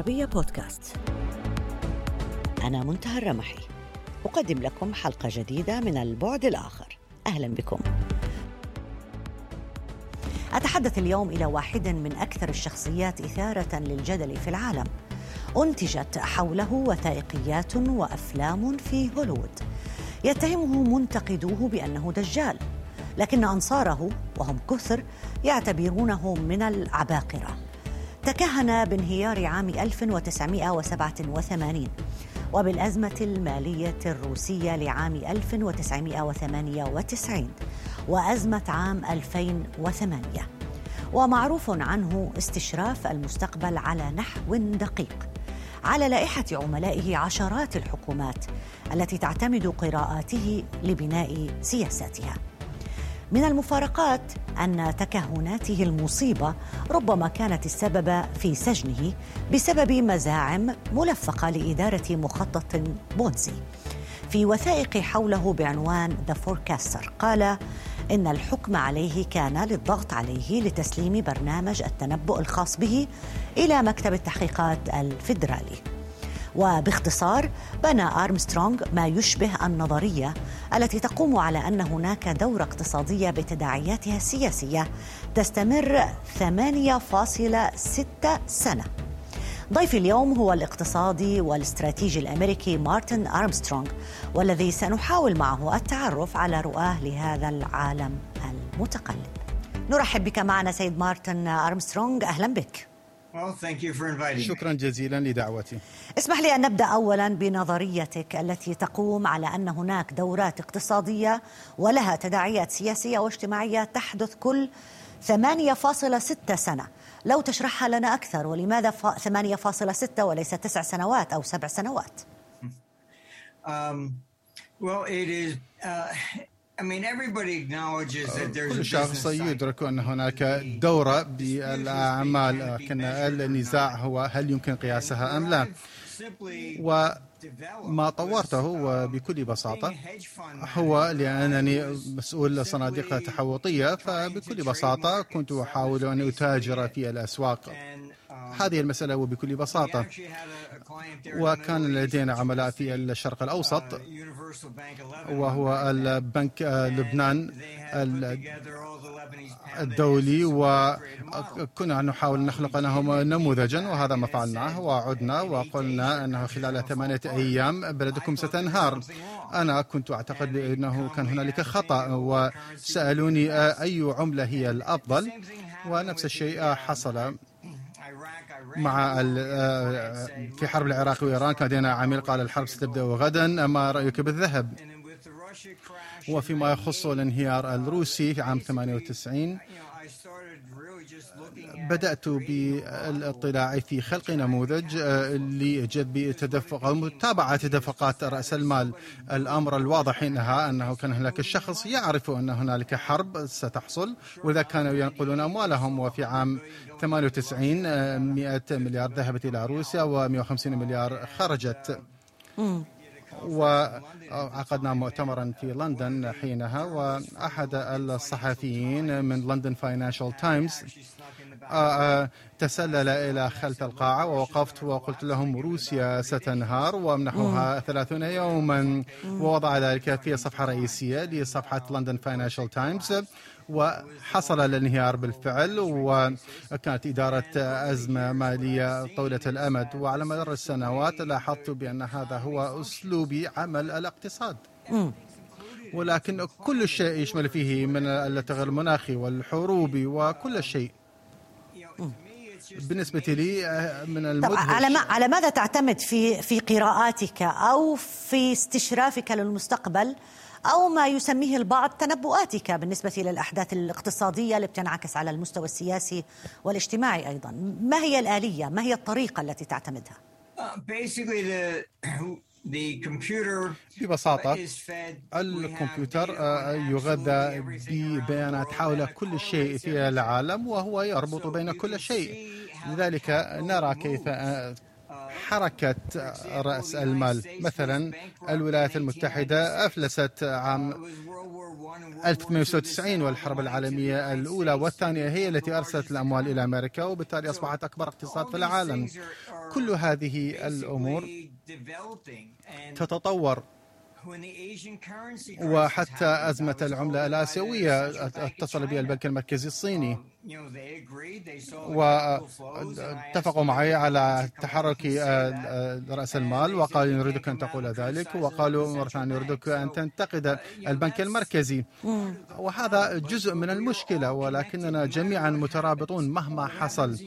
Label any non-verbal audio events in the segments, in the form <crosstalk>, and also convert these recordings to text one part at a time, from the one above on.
العربية بودكاست. أنا منتهى الرمحي. أقدم لكم حلقة جديدة من البعد الآخر. أهلا بكم. أتحدث اليوم إلى واحد من أكثر الشخصيات إثارة للجدل في العالم. أنتجت حوله وثائقيات وأفلام في هوليوود. يتهمه منتقدوه بأنه دجال لكن أنصاره وهم كثر يعتبرونه من العباقرة. تكهن بانهيار عام 1987 وبالأزمة المالية الروسية لعام 1998 وأزمة عام 2008 ومعروف عنه استشراف المستقبل على نحو دقيق على لائحة عملائه عشرات الحكومات التي تعتمد قراءاته لبناء سياساتها. من المفارقات أن تكهناته المصيبة ربما كانت السبب في سجنه بسبب مزاعم ملفقة لإدارة مخطط بونزي. في وثائق حوله بعنوان The Forecaster قال إن الحكم عليه كان للضغط عليه لتسليم برنامج التنبؤ الخاص به إلى مكتب التحقيقات الفيدرالي. وباختصار بنى أرمسترونغ ما يشبه النظرية التي تقوم على أن هناك دورة اقتصادية بتداعياتها السياسية تستمر 8.6 سنة ضيفي اليوم هو الاقتصادي والاستراتيجي الأمريكي مارتن أرمسترونغ والذي سنحاول معه التعرف على رؤاه لهذا العالم المتقلب. نرحب بك معنا سيد مارتن أرمسترونغ أهلا بك. شكرا جزيلا لدعوتي. اسمح لي أن نبدأ أولا بنظريتك التي تقوم على أن هناك دورات اقتصادية ولها تداعيات سياسية واجتماعية تحدث كل 8.6 سنة. لو تشرحها لنا أكثر ولماذا 8.6 وليس 9 سنوات أو 7 سنوات؟ Um, well, it is, uh, كل شخص يدرك أن هناك دورة بالأعمال لكن النزاع هو هل يمكن قياسها أم لا؟ وما طورته بكل بساطة هو لأنني مسؤول صناديق تحوطية فبكل بساطة كنت أحاول أن أتاجر في الأسواق. هذه المسألة وبكل بساطة. وكان لدينا عملاء في الشرق الأوسط وهو البنك لبنان الدولي وكنا نحاول نخلق لهم نموذجا وهذا ما فعلناه وعدنا وقلنا أنه خلال ثمانية أيام بلدكم ستنهار. أنا كنت أعتقد بأنه كان هنالك خطأ وسألوني أي عملة هي الأفضل ونفس الشيء حصل. مع آه، في حرب العراق وإيران كان لدينا عميل قال الحرب ستبدأ غدا ما رأيك بالذهب؟ وفيما يخص الانهيار الروسي في عام 98 بدأت بالاطلاع في خلق نموذج آه، لجذب تدفق أو متابعة تدفقات رأس المال. الأمر الواضح إنها أنه كان هناك الشخص يعرف أن هنالك حرب ستحصل وإذا كانوا ينقلون أموالهم. وفي عام 98 100 آه، مليار ذهبت إلى روسيا و150 مليار خرجت. وعقدنا مؤتمرا في لندن حينها وأحد الصحفيين من لندن فاينانشال تايمز تسلل إلى خلف القاعة ووقفت وقلت لهم روسيا ستنهار وأمنحوها ثلاثون يوما. ووضع ذلك في صفحة رئيسية لصفحة لندن فاينانشال تايمز وحصل الانهيار بالفعل وكانت إدارة أزمة مالية طويلة الأمد. وعلى مدار السنوات لاحظت بأن هذا هو أسلوب عمل الاقتصاد. ولكن كل شيء يشمل فيه من التغير المناخي والحروب وكل شيء. بالنسبة لي من المدهش. على ما على ماذا تعتمد في في قراءاتك أو في استشرافك للمستقبل أو ما يسميه البعض تنبؤاتك بالنسبة للأحداث الاقتصادية اللي بتنعكس على المستوى السياسي والاجتماعي أيضا؟ ما هي الآلية؟ ما هي الطريقة التي تعتمدها؟ Uh, ببساطة الكمبيوتر آه، يغذى ببيانات حول كل شيء في العالم وهو يربط بين كل شيء. لذلك نرى كيف آه، حركة رأس المال. مثلا الولايات المتحدة أفلست عام 1890 والحرب العالمية الأولى والثانية هي التي أرسلت الأموال إلى أمريكا وبالتالي أصبحت أكبر اقتصاد في العالم. كل هذه الأمور تتطور. وحتى أزمة العملة الآسيوية اتصل بها البنك المركزي الصيني. واتفقوا معي على تحرك رأس المال وقالوا نريدك أن تقول ذلك وقالوا مرة ثانية نريدك أن تنتقد البنك المركزي. وهذا جزء من المشكلة ولكننا جميعا مترابطون مهما حصل.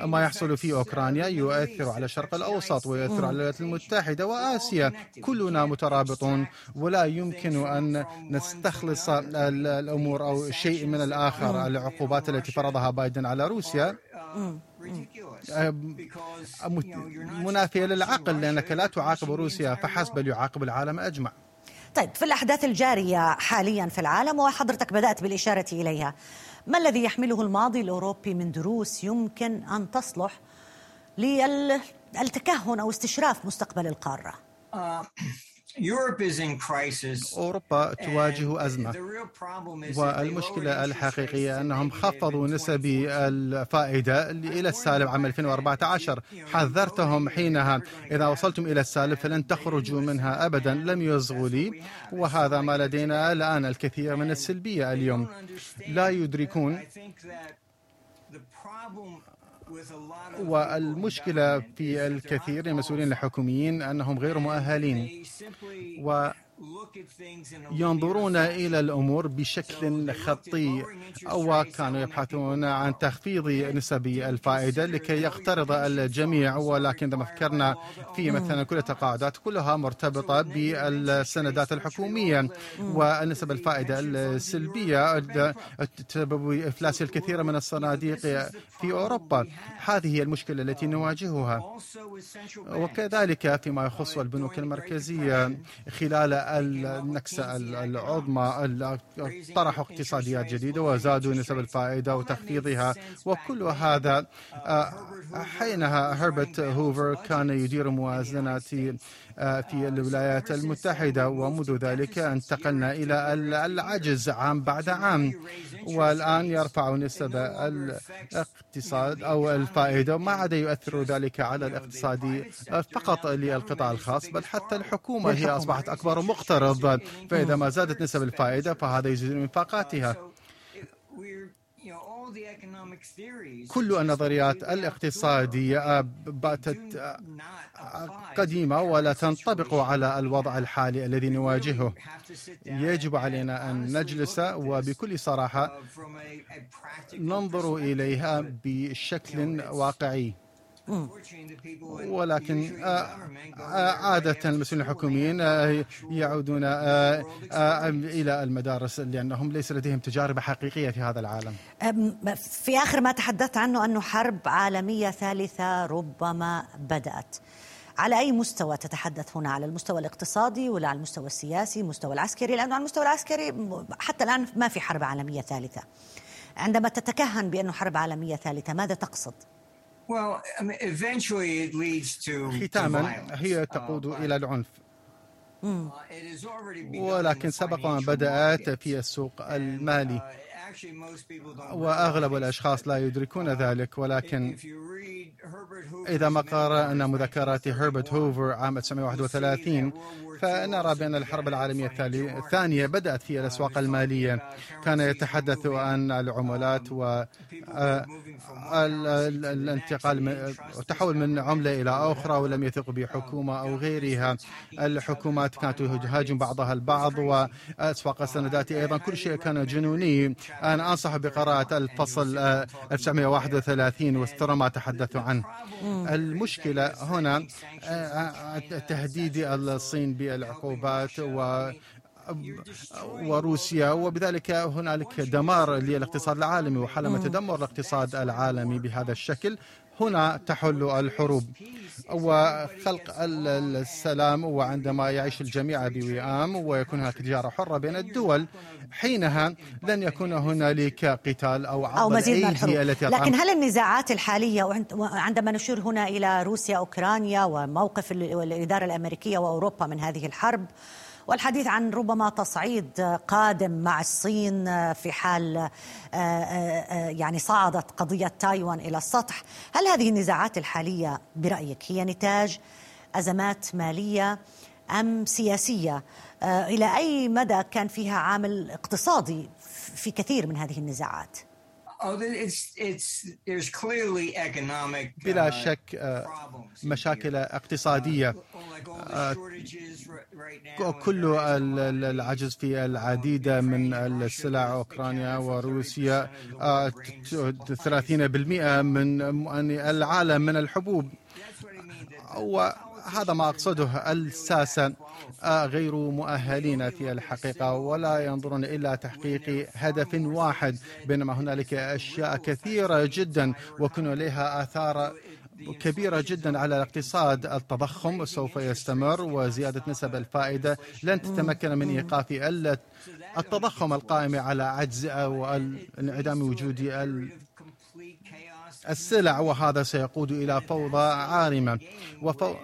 ما يحصل في أوكرانيا يؤثر على الشرق الأوسط ويؤثر على الولايات المتحدة وآسيا. كلنا مترابطون ولا يمكن أن نستخلص الأمور أو شيء من الآخر العقوبات التي فرضها بايدن على روسيا منافية للعقل لأنك لا تعاقب روسيا فحسب بل يعاقب العالم أجمع طيب في الأحداث الجارية حاليا في العالم وحضرتك بدأت بالإشارة إليها ما الذي يحمله الماضي الأوروبي من دروس يمكن أن تصلح للتكهن أو استشراف مستقبل القارة؟ <clears throat> أوروبا تواجه أزمة. والمشكلة الحقيقية أنهم خفضوا نسب الفائدة إلى السالب عام 2014 حذرتهم حينها. إذا وصلتم إلى السالب فلن تخرجوا منها أبدا. لم يصغوا لي. وهذا ما لدينا الآن الكثير من السلبية اليوم. لا يدركون والمشكلة في الكثير من المسؤولين الحكوميين أنهم غير مؤهلين. و ينظرون إلى الأمور بشكل خطي وكانوا يبحثون عن تخفيض نسب الفائدة لكي يقترض الجميع. ولكن إذا فكرنا في مثلا كل التقاعدات كلها مرتبطة بالسندات الحكومية ونسب الفائدة السلبية تسبب إفلاس الكثير من الصناديق في أوروبا. هذه هي المشكلة التي نواجهها. وكذلك فيما يخص البنوك المركزية خلال النكسة العظمى طرحوا اقتصاديات جديدة وزادوا نسب الفائدة وتخفيضها وكل هذا آه، حينها هربرت هوفر كان يدير موازنات آه، في الولايات المتحدة ومنذ ذلك انتقلنا إلى العجز عام بعد عام والآن يرفع نسب الاقتصاد أو الفائدة ما عاد يؤثر ذلك على الاقتصاد فقط للقطاع الخاص بل حتى الحكومة هي أصبحت أكبر مقترض فإذا ما زادت نسب الفائدة فهذا يزيد من انفاقاتها. كل النظريات الاقتصادية باتت قديمة ولا تنطبق على الوضع الحالي الذي نواجهه. يجب علينا أن نجلس وبكل صراحة ننظر إليها بشكل واقعي. ولكن آه، آه، عادة المسؤولين الحكوميين آه، يعودون إلى المدارس لأنهم ليس لديهم تجارب حقيقية في هذا العالم. في آخر ما تحدثت عنه أنه حرب عالمية ثالثة ربما بدأت. على أي مستوى تتحدث هنا؟ على المستوى الاقتصادي ولا على المستوى السياسي المستوى العسكري؟ لأنه على المستوى العسكري حتى الآن ما في حرب عالمية ثالثة. عندما تتكهن بأنه حرب عالمية ثالثة ماذا تقصد؟ ختاما هي تقود um, إلى العنف. uh, ولكن سبق أن بدأت في السوق المالي. uh, وأغلب الأشخاص لا يدركون ذلك ولكن إذا ما قرأنا مذكرات هربرت هوفر عام 1931 فنرى بأن الحرب العالمية الثانية بدأت في الأسواق المالية. كان يتحدث عن العملات والانتقال آه، التحول من عملة إلى أخرى ولم يثق بحكومة أو غيرها. الحكومات كانت تهاجم بعضها البعض وأسواق السندات أيضا. كل شيء كان جنوني. أنا أنصح بقراءة الفصل 1931 واسترى ما تحدثوا عنه. المشكلة هنا آه، تهديد الصين العقوبات و وروسيا. وبذلك هنالك دمار للاقتصاد العالمي وحالما تدمر الاقتصاد العالمي بهذا الشكل. هنا تحل الحروب وخلق السلام وعندما يعيش الجميع بوئام ويكون هناك تجارة حرة بين الدول حينها لن يكون هنالك قتال أو أو مزيد من الحروب. لكن هل النزاعات الحالية عندما نشير هنا إلى روسيا أوكرانيا وموقف الإدارة الأمريكية وأوروبا من هذه الحرب والحديث عن ربما تصعيد قادم مع الصين في حال آه، آه، آه، يعني صعدت قضية تايوان إلى السطح هل هذه النزاعات الحالية برأيك هي نتاج أزمات مالية أم سياسية إلى أي مدى كان فيها عامل اقتصادي في كثير من هذه النزاعات؟ Oh, بلا uh, شك uh, مشاكل اقتصادية. Uh, كل العجز في العديد من السلع أوكرانيا وروسيا. 30% من العالم من الحبوب. وهذا ما أقصده الساسة آه، غير مؤهلين في الحقيقة ولا ينظرون إلى تحقيق هدف واحد بينما هنالك أشياء كثيرة جدا وكن لها آثار كبيرة جدا على الاقتصاد. التضخم سوف يستمر وزيادة نسب الفائدة لن تتمكن من إيقاف التضخم القائم على عجز أو انعدام وجود السلع وهذا سيقود إلى فوضى عارمة. وفو...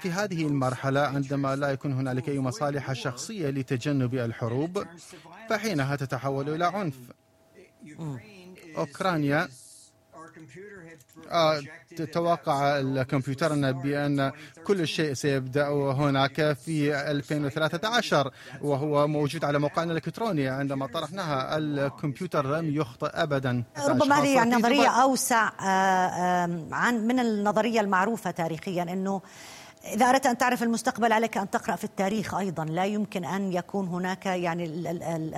في هذه المرحلة عندما لا يكون هنالك أي مصالح شخصية لتجنب الحروب فحينها تتحول إلى عنف. أوكرانيا آه تتوقع الكمبيوتر بأن كل شيء سيبدأ هناك في 2013 وهو موجود على موقعنا الإلكتروني عندما طرحناها. الكمبيوتر لم يخطئ أبدا. ربما هذه يعني نظرية أوسع آه، عن من النظرية المعروفة تاريخيا أنه إذا أردت أن تعرف المستقبل عليك أن تقرأ في التاريخ أيضا لا يمكن أن يكون هناك يعني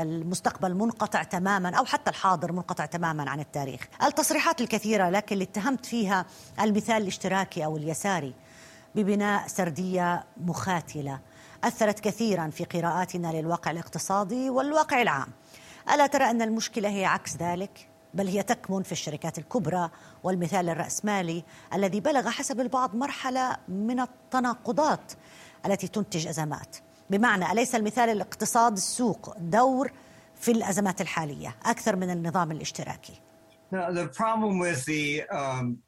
المستقبل منقطع تماما أو حتى الحاضر منقطع تماما عن التاريخ التصريحات الكثيرة لكن اللي اتهمت فيها المثال الاشتراكي أو اليساري ببناء سردية مخاتلة أثرت كثيرا في قراءاتنا للواقع الاقتصادي والواقع العام ألا ترى أن المشكلة هي عكس ذلك؟ بل هي تكمن في الشركات الكبرى والمثال الرأسمالي الذي بلغ حسب البعض مرحلة من التناقضات التي تنتج أزمات. بمعنى أليس المثال الاقتصاد السوق دور في الأزمات الحالية أكثر من النظام الاشتراكي؟ The problem with the um,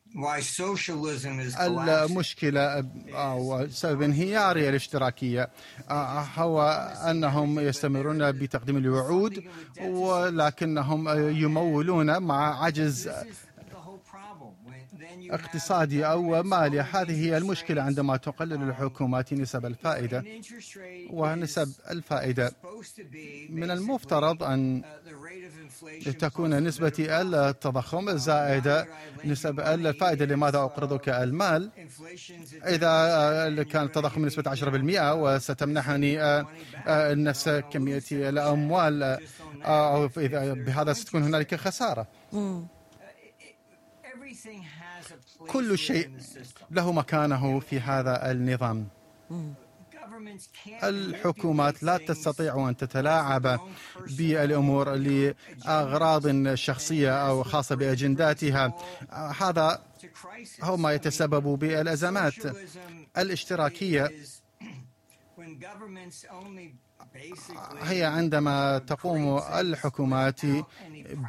المشكلة أو سبب انهيار الاشتراكية. آه، هو أنهم يستمرون بتقديم الوعود ولكنهم يمولون مع عجز اقتصادي أو مالي. هذه هي المشكلة عندما تقلل الحكومات نسب الفائدة ونسب الفائدة. من المفترض أن تكون نسبة التضخم زائدة نسب الفائدة. لماذا أقرضك المال؟ إذا كان التضخم بنسبة 10% وستمنحني نفس كمية الأموال أو بهذا ستكون هنالك خسارة. كل شيء له مكانه في هذا النظام. الحكومات لا تستطيع أن تتلاعب بالأمور لأغراض شخصية أو خاصة بأجنداتها. هذا هو ما يتسبب بالأزمات الاشتراكية. هي عندما تقوم الحكومات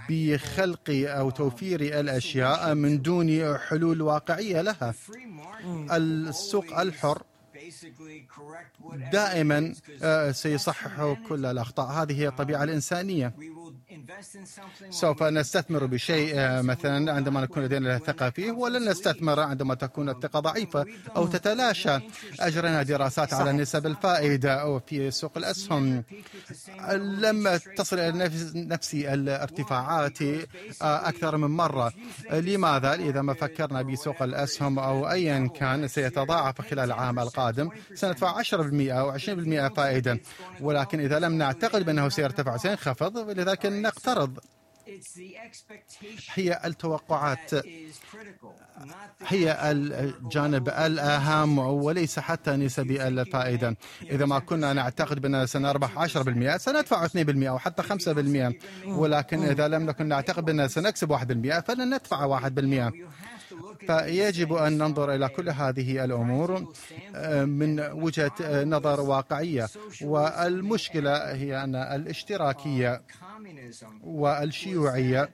بخلق أو توفير الأشياء من دون حلول واقعية لها. السوق الحر دائما آه، سيصحح كل الأخطاء. هذه هي الطبيعة الإنسانية. سوف نستثمر بشيء مثلا عندما نكون لدينا ثقة فيه ولن نستثمر عندما تكون الثقة ضعيفة أو تتلاشى أجرنا دراسات على نسب الفائدة أو في سوق الأسهم. لم تصل إلى نفس الارتفاعات آه، أكثر من مرة. لماذا؟ إذا ما فكرنا بسوق الأسهم أو أيا كان سيتضاعف خلال العام القادم سندفع 10% أو 20% فائدة. ولكن إذا لم نعتقد بأنه سيرتفع سينخفض. لذلك نقترض. هي التوقعات. هي الجانب الأهم وليس حتى نسب الفائدة. إذا ما كنا نعتقد بأننا سنربح 10% سندفع 2% أو حتى 5% ولكن إذا لم نكن نعتقد بأننا سنكسب 1% فلن ندفع 1% فيجب أن ننظر إلى كل هذه الأمور من وجهة نظر واقعية. والمشكلة هي أن الاشتراكية والشيوعية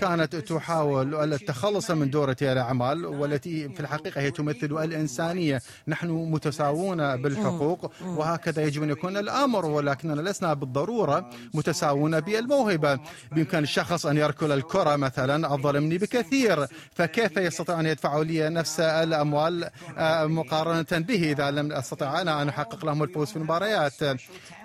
كانت تحاول التخلص من دورة الأعمال والتي في الحقيقة هي تمثل الإنسانية. نحن متساوون بالحقوق وهكذا يجب أن يكون الأمر ولكننا لسنا بالضرورة متساوون بالموهبة. بإمكان الشخص أن يركل الكرة مثلا أفضل مني بكثير. فكيف يستطيع أن يدفع لي نفس الأموال مقارنة به إذا لم أستطع أنا أن أحقق لهم الفوز في المباريات.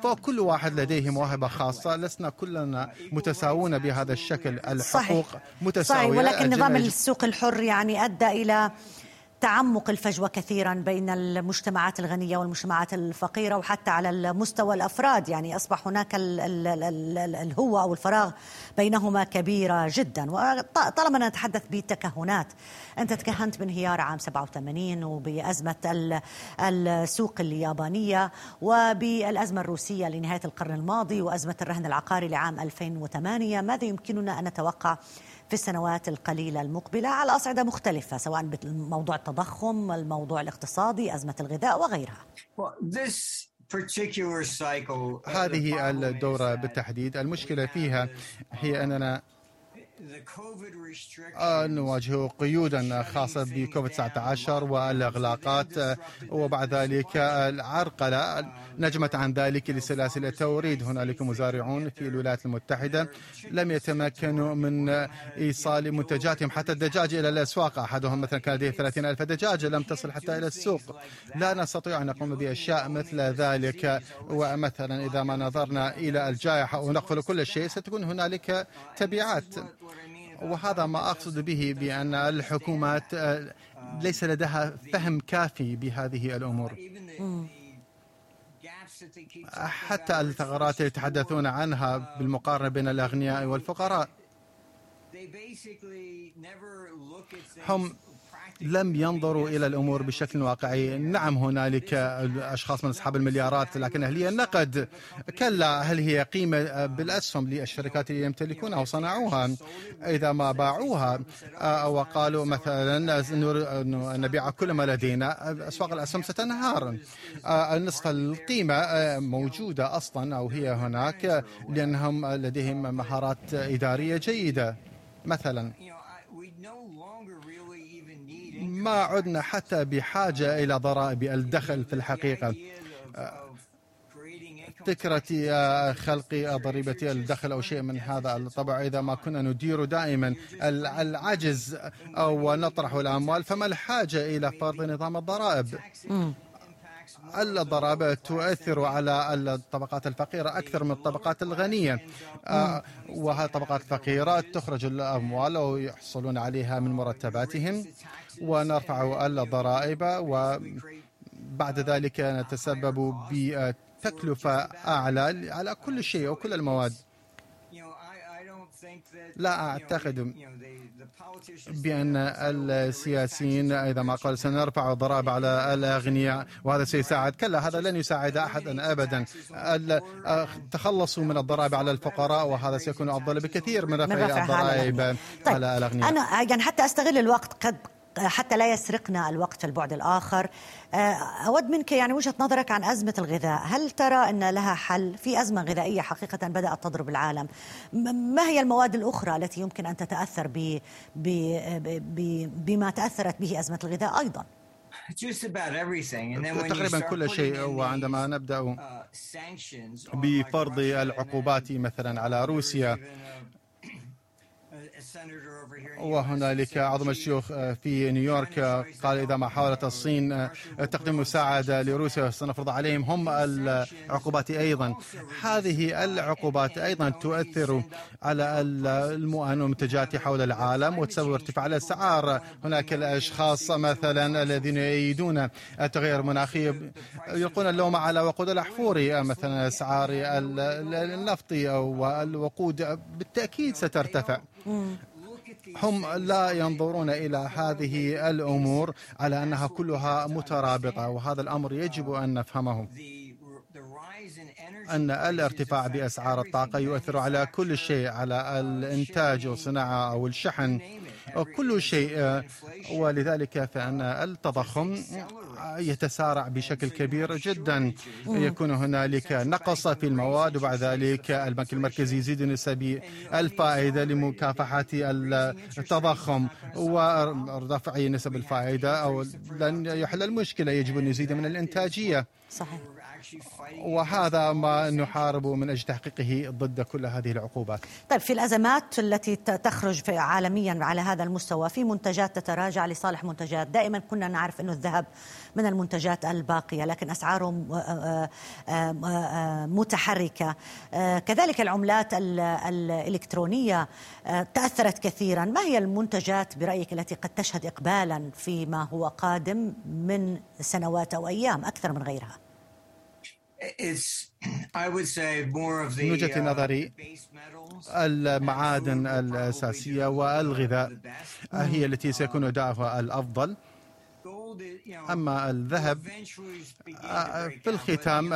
فكل واحد لديه موهبة خاصة. لسنا كلنا متساوون بهذا الشكل الحقوق صحيح. متساوية صحيح ولكن نظام السوق الحر يعني أدى إلى تعمق الفجوة كثيرا بين المجتمعات الغنية والمجتمعات الفقيرة وحتى على المستوى الأفراد. يعني أصبح هناك الهوه أو الفراغ بينهما كبيرة جدا. وطالما نتحدث بتكهنات أنت تكهنت بانهيار عام 87 وبأزمة السوق اليابانية وبالأزمة الروسية لنهاية القرن الماضي وأزمة الرهن العقاري لعام 2008 ماذا يمكننا أن نتوقع في السنوات القليلة المقبلة على أصعدة مختلفة سواء بموضوع التضخم الموضوع الاقتصادي أزمة الغذاء وغيرها. هذه الدورة بالتحديد المشكلة فيها هي أننا نواجه قيودا خاصة بكوفيد 19 والإغلاقات وبعد ذلك العرقلة. نجمت عن ذلك لسلاسل التوريد. هنالك مزارعون في الولايات المتحدة لم يتمكنوا من إيصال منتجاتهم. حتى الدجاج إلى الأسواق أحدهم مثلا كان لديه 30 ألف دجاجة لم تصل حتى إلى السوق. لا نستطيع أن نقوم بأشياء مثل ذلك. ومثلا إذا ما نظرنا إلى الجائحة ونقفل كل شيء ستكون هنالك تبعات. وهذا ما أقصد به بأن الحكومات ليس لديها فهم كافي بهذه الأمور. حتى الثغرات يتحدثون عنها بالمقارنة بين الأغنياء والفقراء. هم لم ينظروا إلى الأمور بشكل واقعي. نعم هنالك أشخاص من أصحاب المليارات لكن هل هي النقد كلا هل هي قيمة؟ بالأسهم للشركات اللي يمتلكونها وصنعوها. إذا ما باعوها وقالوا مثلا نبيع كل ما لدينا أسواق الأسهم ستنهار. نصف القيمة موجودة أصلا أو هي هناك لأنهم لديهم مهارات إدارية جيدة مثلا. ما عدنا حتى بحاجة إلى ضرائب الدخل في الحقيقة. فكرة خلق ضريبة الدخل أو شيء من هذا الطبع إذا ما كنا ندير دائما العجز أو نطرح الأموال فما الحاجة إلى فرض نظام الضرائب؟ الضرائب تؤثر على الطبقات الفقيرة أكثر من الطبقات الغنية. آه، وهذه الطبقات الفقيرة تخرج الأموال ويحصلون عليها من مرتباتهم. ونرفع الضرائب وبعد ذلك نتسبب بتكلفة أعلى على كل شيء وكل المواد. لا أعتقد بأن السياسيين إذا ما قال سنرفع الضرائب على الأغنياء وهذا سيساعد. كلا هذا لن يساعد أحدا أبدا. تخلصوا من الضرائب على الفقراء وهذا سيكون أفضل بكثير من رفع الضرائب طيب. على الأغنياء. أنا يعني حتى أستغل الوقت قد حتى لا يسرقنا الوقت في البعد الآخر. آه، أود منك يعني وجهة نظرك عن أزمة الغذاء. هل ترى أن لها حل في أزمة غذائية حقيقة بدأت تضرب العالم؟ ما هي المواد الأخرى التي يمكن أن تتأثر ب بما تأثرت به أزمة الغذاء أيضا؟ تقريبا كل شيء وعندما نبدأ uh, بفرض العقوبات مثلا على روسيا وهنالك عظم الشيوخ آه، في نيويورك آه، قال إذا ما حاولت الصين آه، تقديم مساعدة لروسيا سنفرض عليهم هم العقوبات أيضا. هذه العقوبات أيضا تؤثر على المؤن والمنتجات حول العالم وتسبب ارتفاع الأسعار. هناك الأشخاص مثلا الذين يؤيدون التغير المناخي يلقون اللوم على وقود الأحفوري مثلا أسعار النفط والوقود بالتأكيد سترتفع. هم لا ينظرون إلى هذه الأمور على أنها كلها مترابطة وهذا الأمر يجب أن نفهمه. أن الارتفاع بأسعار الطاقة يؤثر على كل شيء على الإنتاج والصناعة أو الشحن. كل شيء ولذلك فإن التضخم يتسارع بشكل كبير جدا. يكون هنالك نقص في المواد وبعد ذلك البنك المركزي يزيد نسب الفائدة لمكافحة التضخم ورفع نسب الفائدة أو لن يحل المشكلة يجب أن يزيد من الإنتاجية. صحيح. وهذا ما نحارب من أجل تحقيقه ضد كل هذه العقوبات. طيب في الأزمات التي تخرج في عالميا على هذا المستوى في منتجات تتراجع لصالح منتجات، دائما كنا نعرف إنه الذهب من المنتجات الباقية لكن اسعاره متحركة. كذلك العملات الإلكترونية تأثرت كثيرا، ما هي المنتجات برأيك التي قد تشهد اقبالا فيما هو قادم من سنوات أو أيام أكثر من غيرها؟ من وجهة نظري المعادن الأساسية والغذاء. هي التي سيكون أداؤها الأفضل. أما الذهب في الختام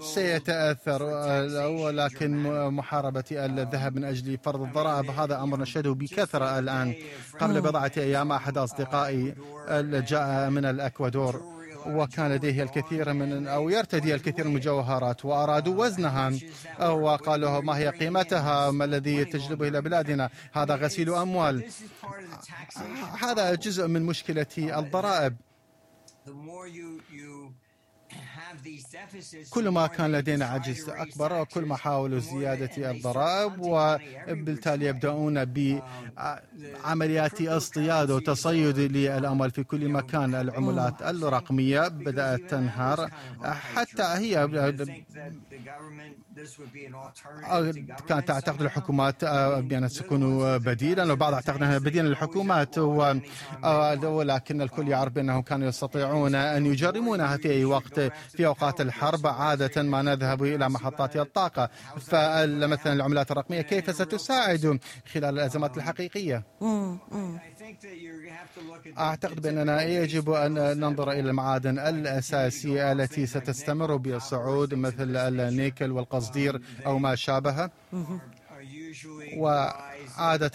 سيتأثر ولكن محاربة الذهب من أجل فرض الضرائب هذا أمر نشهده بكثرة الآن. قبل بضعة أيام أحد أصدقائي جاء من الأكوادور. وكان لديه الكثير من أو يرتدي الكثير من المجوهرات وأرادوا وزنها. وقالوا ما هي قيمتها؟ ما الذي تجلبه إلى بلادنا؟ هذا غسيل أموال. هذا جزء من مشكلة الضرائب. كل ما كان لدينا عجز أكبر كل ما حاولوا زيادة الضرائب وبالتالي يبدأون بعمليات اصطياد وتصيد للأموال في كل مكان. العملات الرقمية بدأت تنهار. حتى هي كانت تعتقد الحكومات بأن تكون بديلا وبعض أعتقد أنها بديلا للحكومات ولكن الكل يعرف بأنهم كانوا يستطيعون أن يجرمونها في أي وقت في أوقات الحرب عادة ما نذهب إلى محطات الطاقة. فمثلا العملات الرقمية كيف ستساعد خلال الأزمات الحقيقية؟ أعتقد بأننا يجب أن ننظر إلى المعادن الأساسية التي ستستمر بالصعود مثل النيكل والقصدير أو ما شابه. وعادة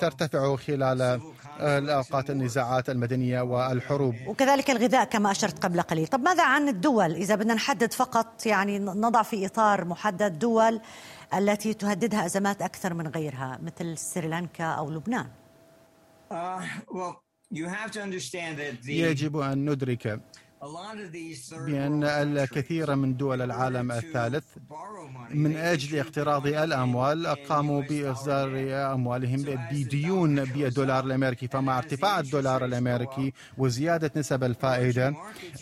ترتفع خلال الأوقات النزاعات المدنية والحروب. وكذلك الغذاء كما أشرت قبل قليل. طب ماذا عن الدول؟ إذا بدنا نحدد فقط يعني نضع في إطار محدد دول التي تهددها أزمات أكثر من غيرها مثل سريلانكا أو لبنان. يجب أن ندرك بأن الكثير من دول العالم الثالث من أجل اقتراض الأموال قاموا بإصدار أموالهم بديون بالدولار الأمريكي فمع ارتفاع الدولار الأمريكي وزيادة نسب الفائدة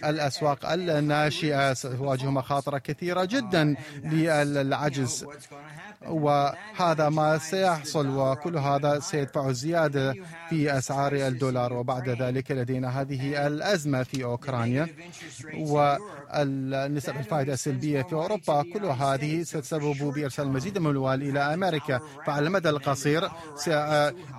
الأسواق الناشئة تواجه مخاطر كثيرة جدا للعجز. وهذا ما سيحصل وكل هذا سيدفع زيادة في أسعار الدولار وبعد ذلك لدينا هذه الأزمة في أوكرانيا والنسب الفائدة السلبية في أوروبا. كل هذه ستسبب بإرسال المزيد من الأموال إلى أمريكا. فعلى المدى القصير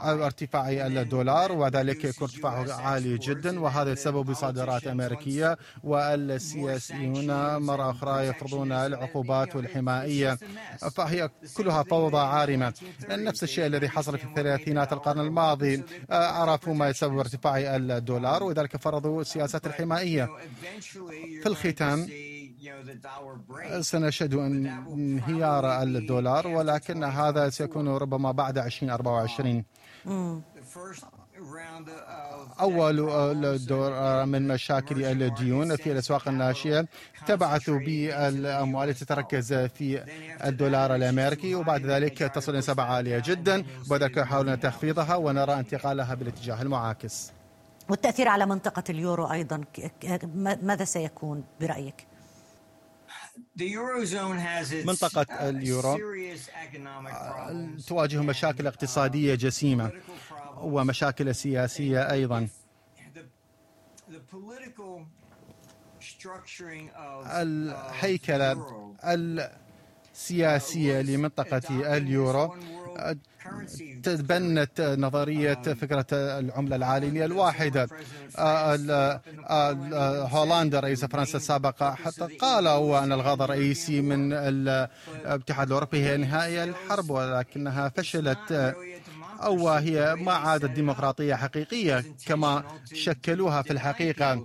ارتفاع الدولار وذلك يكون ارتفاعه عالي جدا وهذا يسبب صادرات أمريكية والسياسيون مرة أخرى يفرضون العقوبات والحمائية فهي كلها فوضى عارمة. نفس الشيء الذي حصل في الثلاثينات القرن الماضي. عرفوا ما يسبب ارتفاع الدولار وذلك فرضوا السياسات الحمائية في الختام سنشهد انهيار الدولار ولكن هذا سيكون ربما بعد 2024 أول دور من مشاكل الديون في الأسواق الناشئة تبعثوا بالأموال تتركز في الدولار الأمريكي وبعد ذلك تصل نسبة عالية جدا. وبعد ذلك يحاولون تخفيضها ونرى انتقالها بالاتجاه المعاكس. والتأثير على منطقة اليورو أيضا ماذا سيكون برأيك؟ منطقة اليورو تواجه مشاكل اقتصادية جسيمة. ومشاكل سياسية أيضا. الهيكلة سياسية لمنطقة اليورو. تبنت نظرية فكرة العملة العالمية الواحدة. هولندا رئيس فرنسا السابق حتى قال هو أن الغرض الرئيسي من الاتحاد الأوروبي هي إنهاء الحرب ولكنها فشلت. أو هي ما عادت ديمقراطية حقيقية كما شكلوها في الحقيقة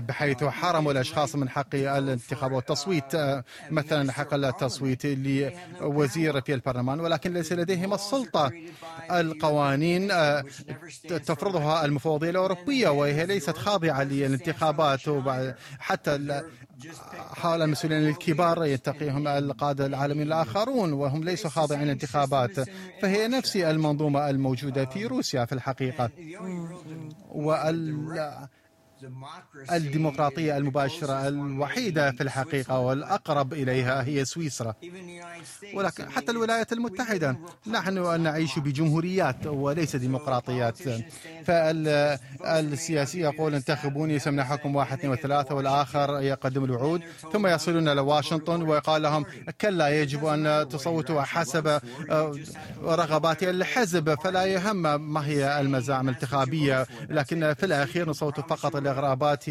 بحيث حرموا الأشخاص من حق الانتخاب والتصويت مثلا حق التصويت لوزير في البرلمان ولكن ليس لديهم السلطة. القوانين تفرضها المفوضية الأوروبية وهي ليست خاضعة للانتخابات حتى حال المسؤولين الكبار يتقيهم القادة العالميين الآخرون وهم ليسوا خاضعين للانتخابات. فهي نفس المنظومة الموجودة في روسيا في الحقيقة. وال الديمقراطية المباشرة الوحيدة في الحقيقة والأقرب إليها هي سويسرا. ولكن حتى الولايات المتحدة نحن نعيش بجمهوريات وليس ديمقراطيات. فالسياسي يقول انتخبوني سمنحكم واحد اثنين وثلاثة والآخر يقدم الوعود ثم يصلون إلى واشنطن ويقال لهم كلا يجب أن تصوتوا حسب رغبات الحزب. فلا يهم ما هي المزاعم الانتخابية. لكن في الأخير نصوت فقط لغرابات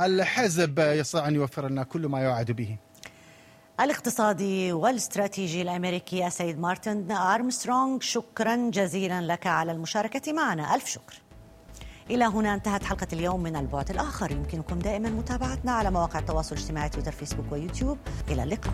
الحزب يستطيع أن يوفر لنا كل ما يوعد به. الاقتصادي والاستراتيجي الأمريكي السيد مارتن أرمسترونغ شكرا جزيلا لك على المشاركة معنا. ألف شكر. إلى هنا انتهت حلقة اليوم من البعد الآخر. يمكنكم دائما متابعتنا على مواقع التواصل الاجتماعي تويتر فيسبوك ويوتيوب. إلى اللقاء.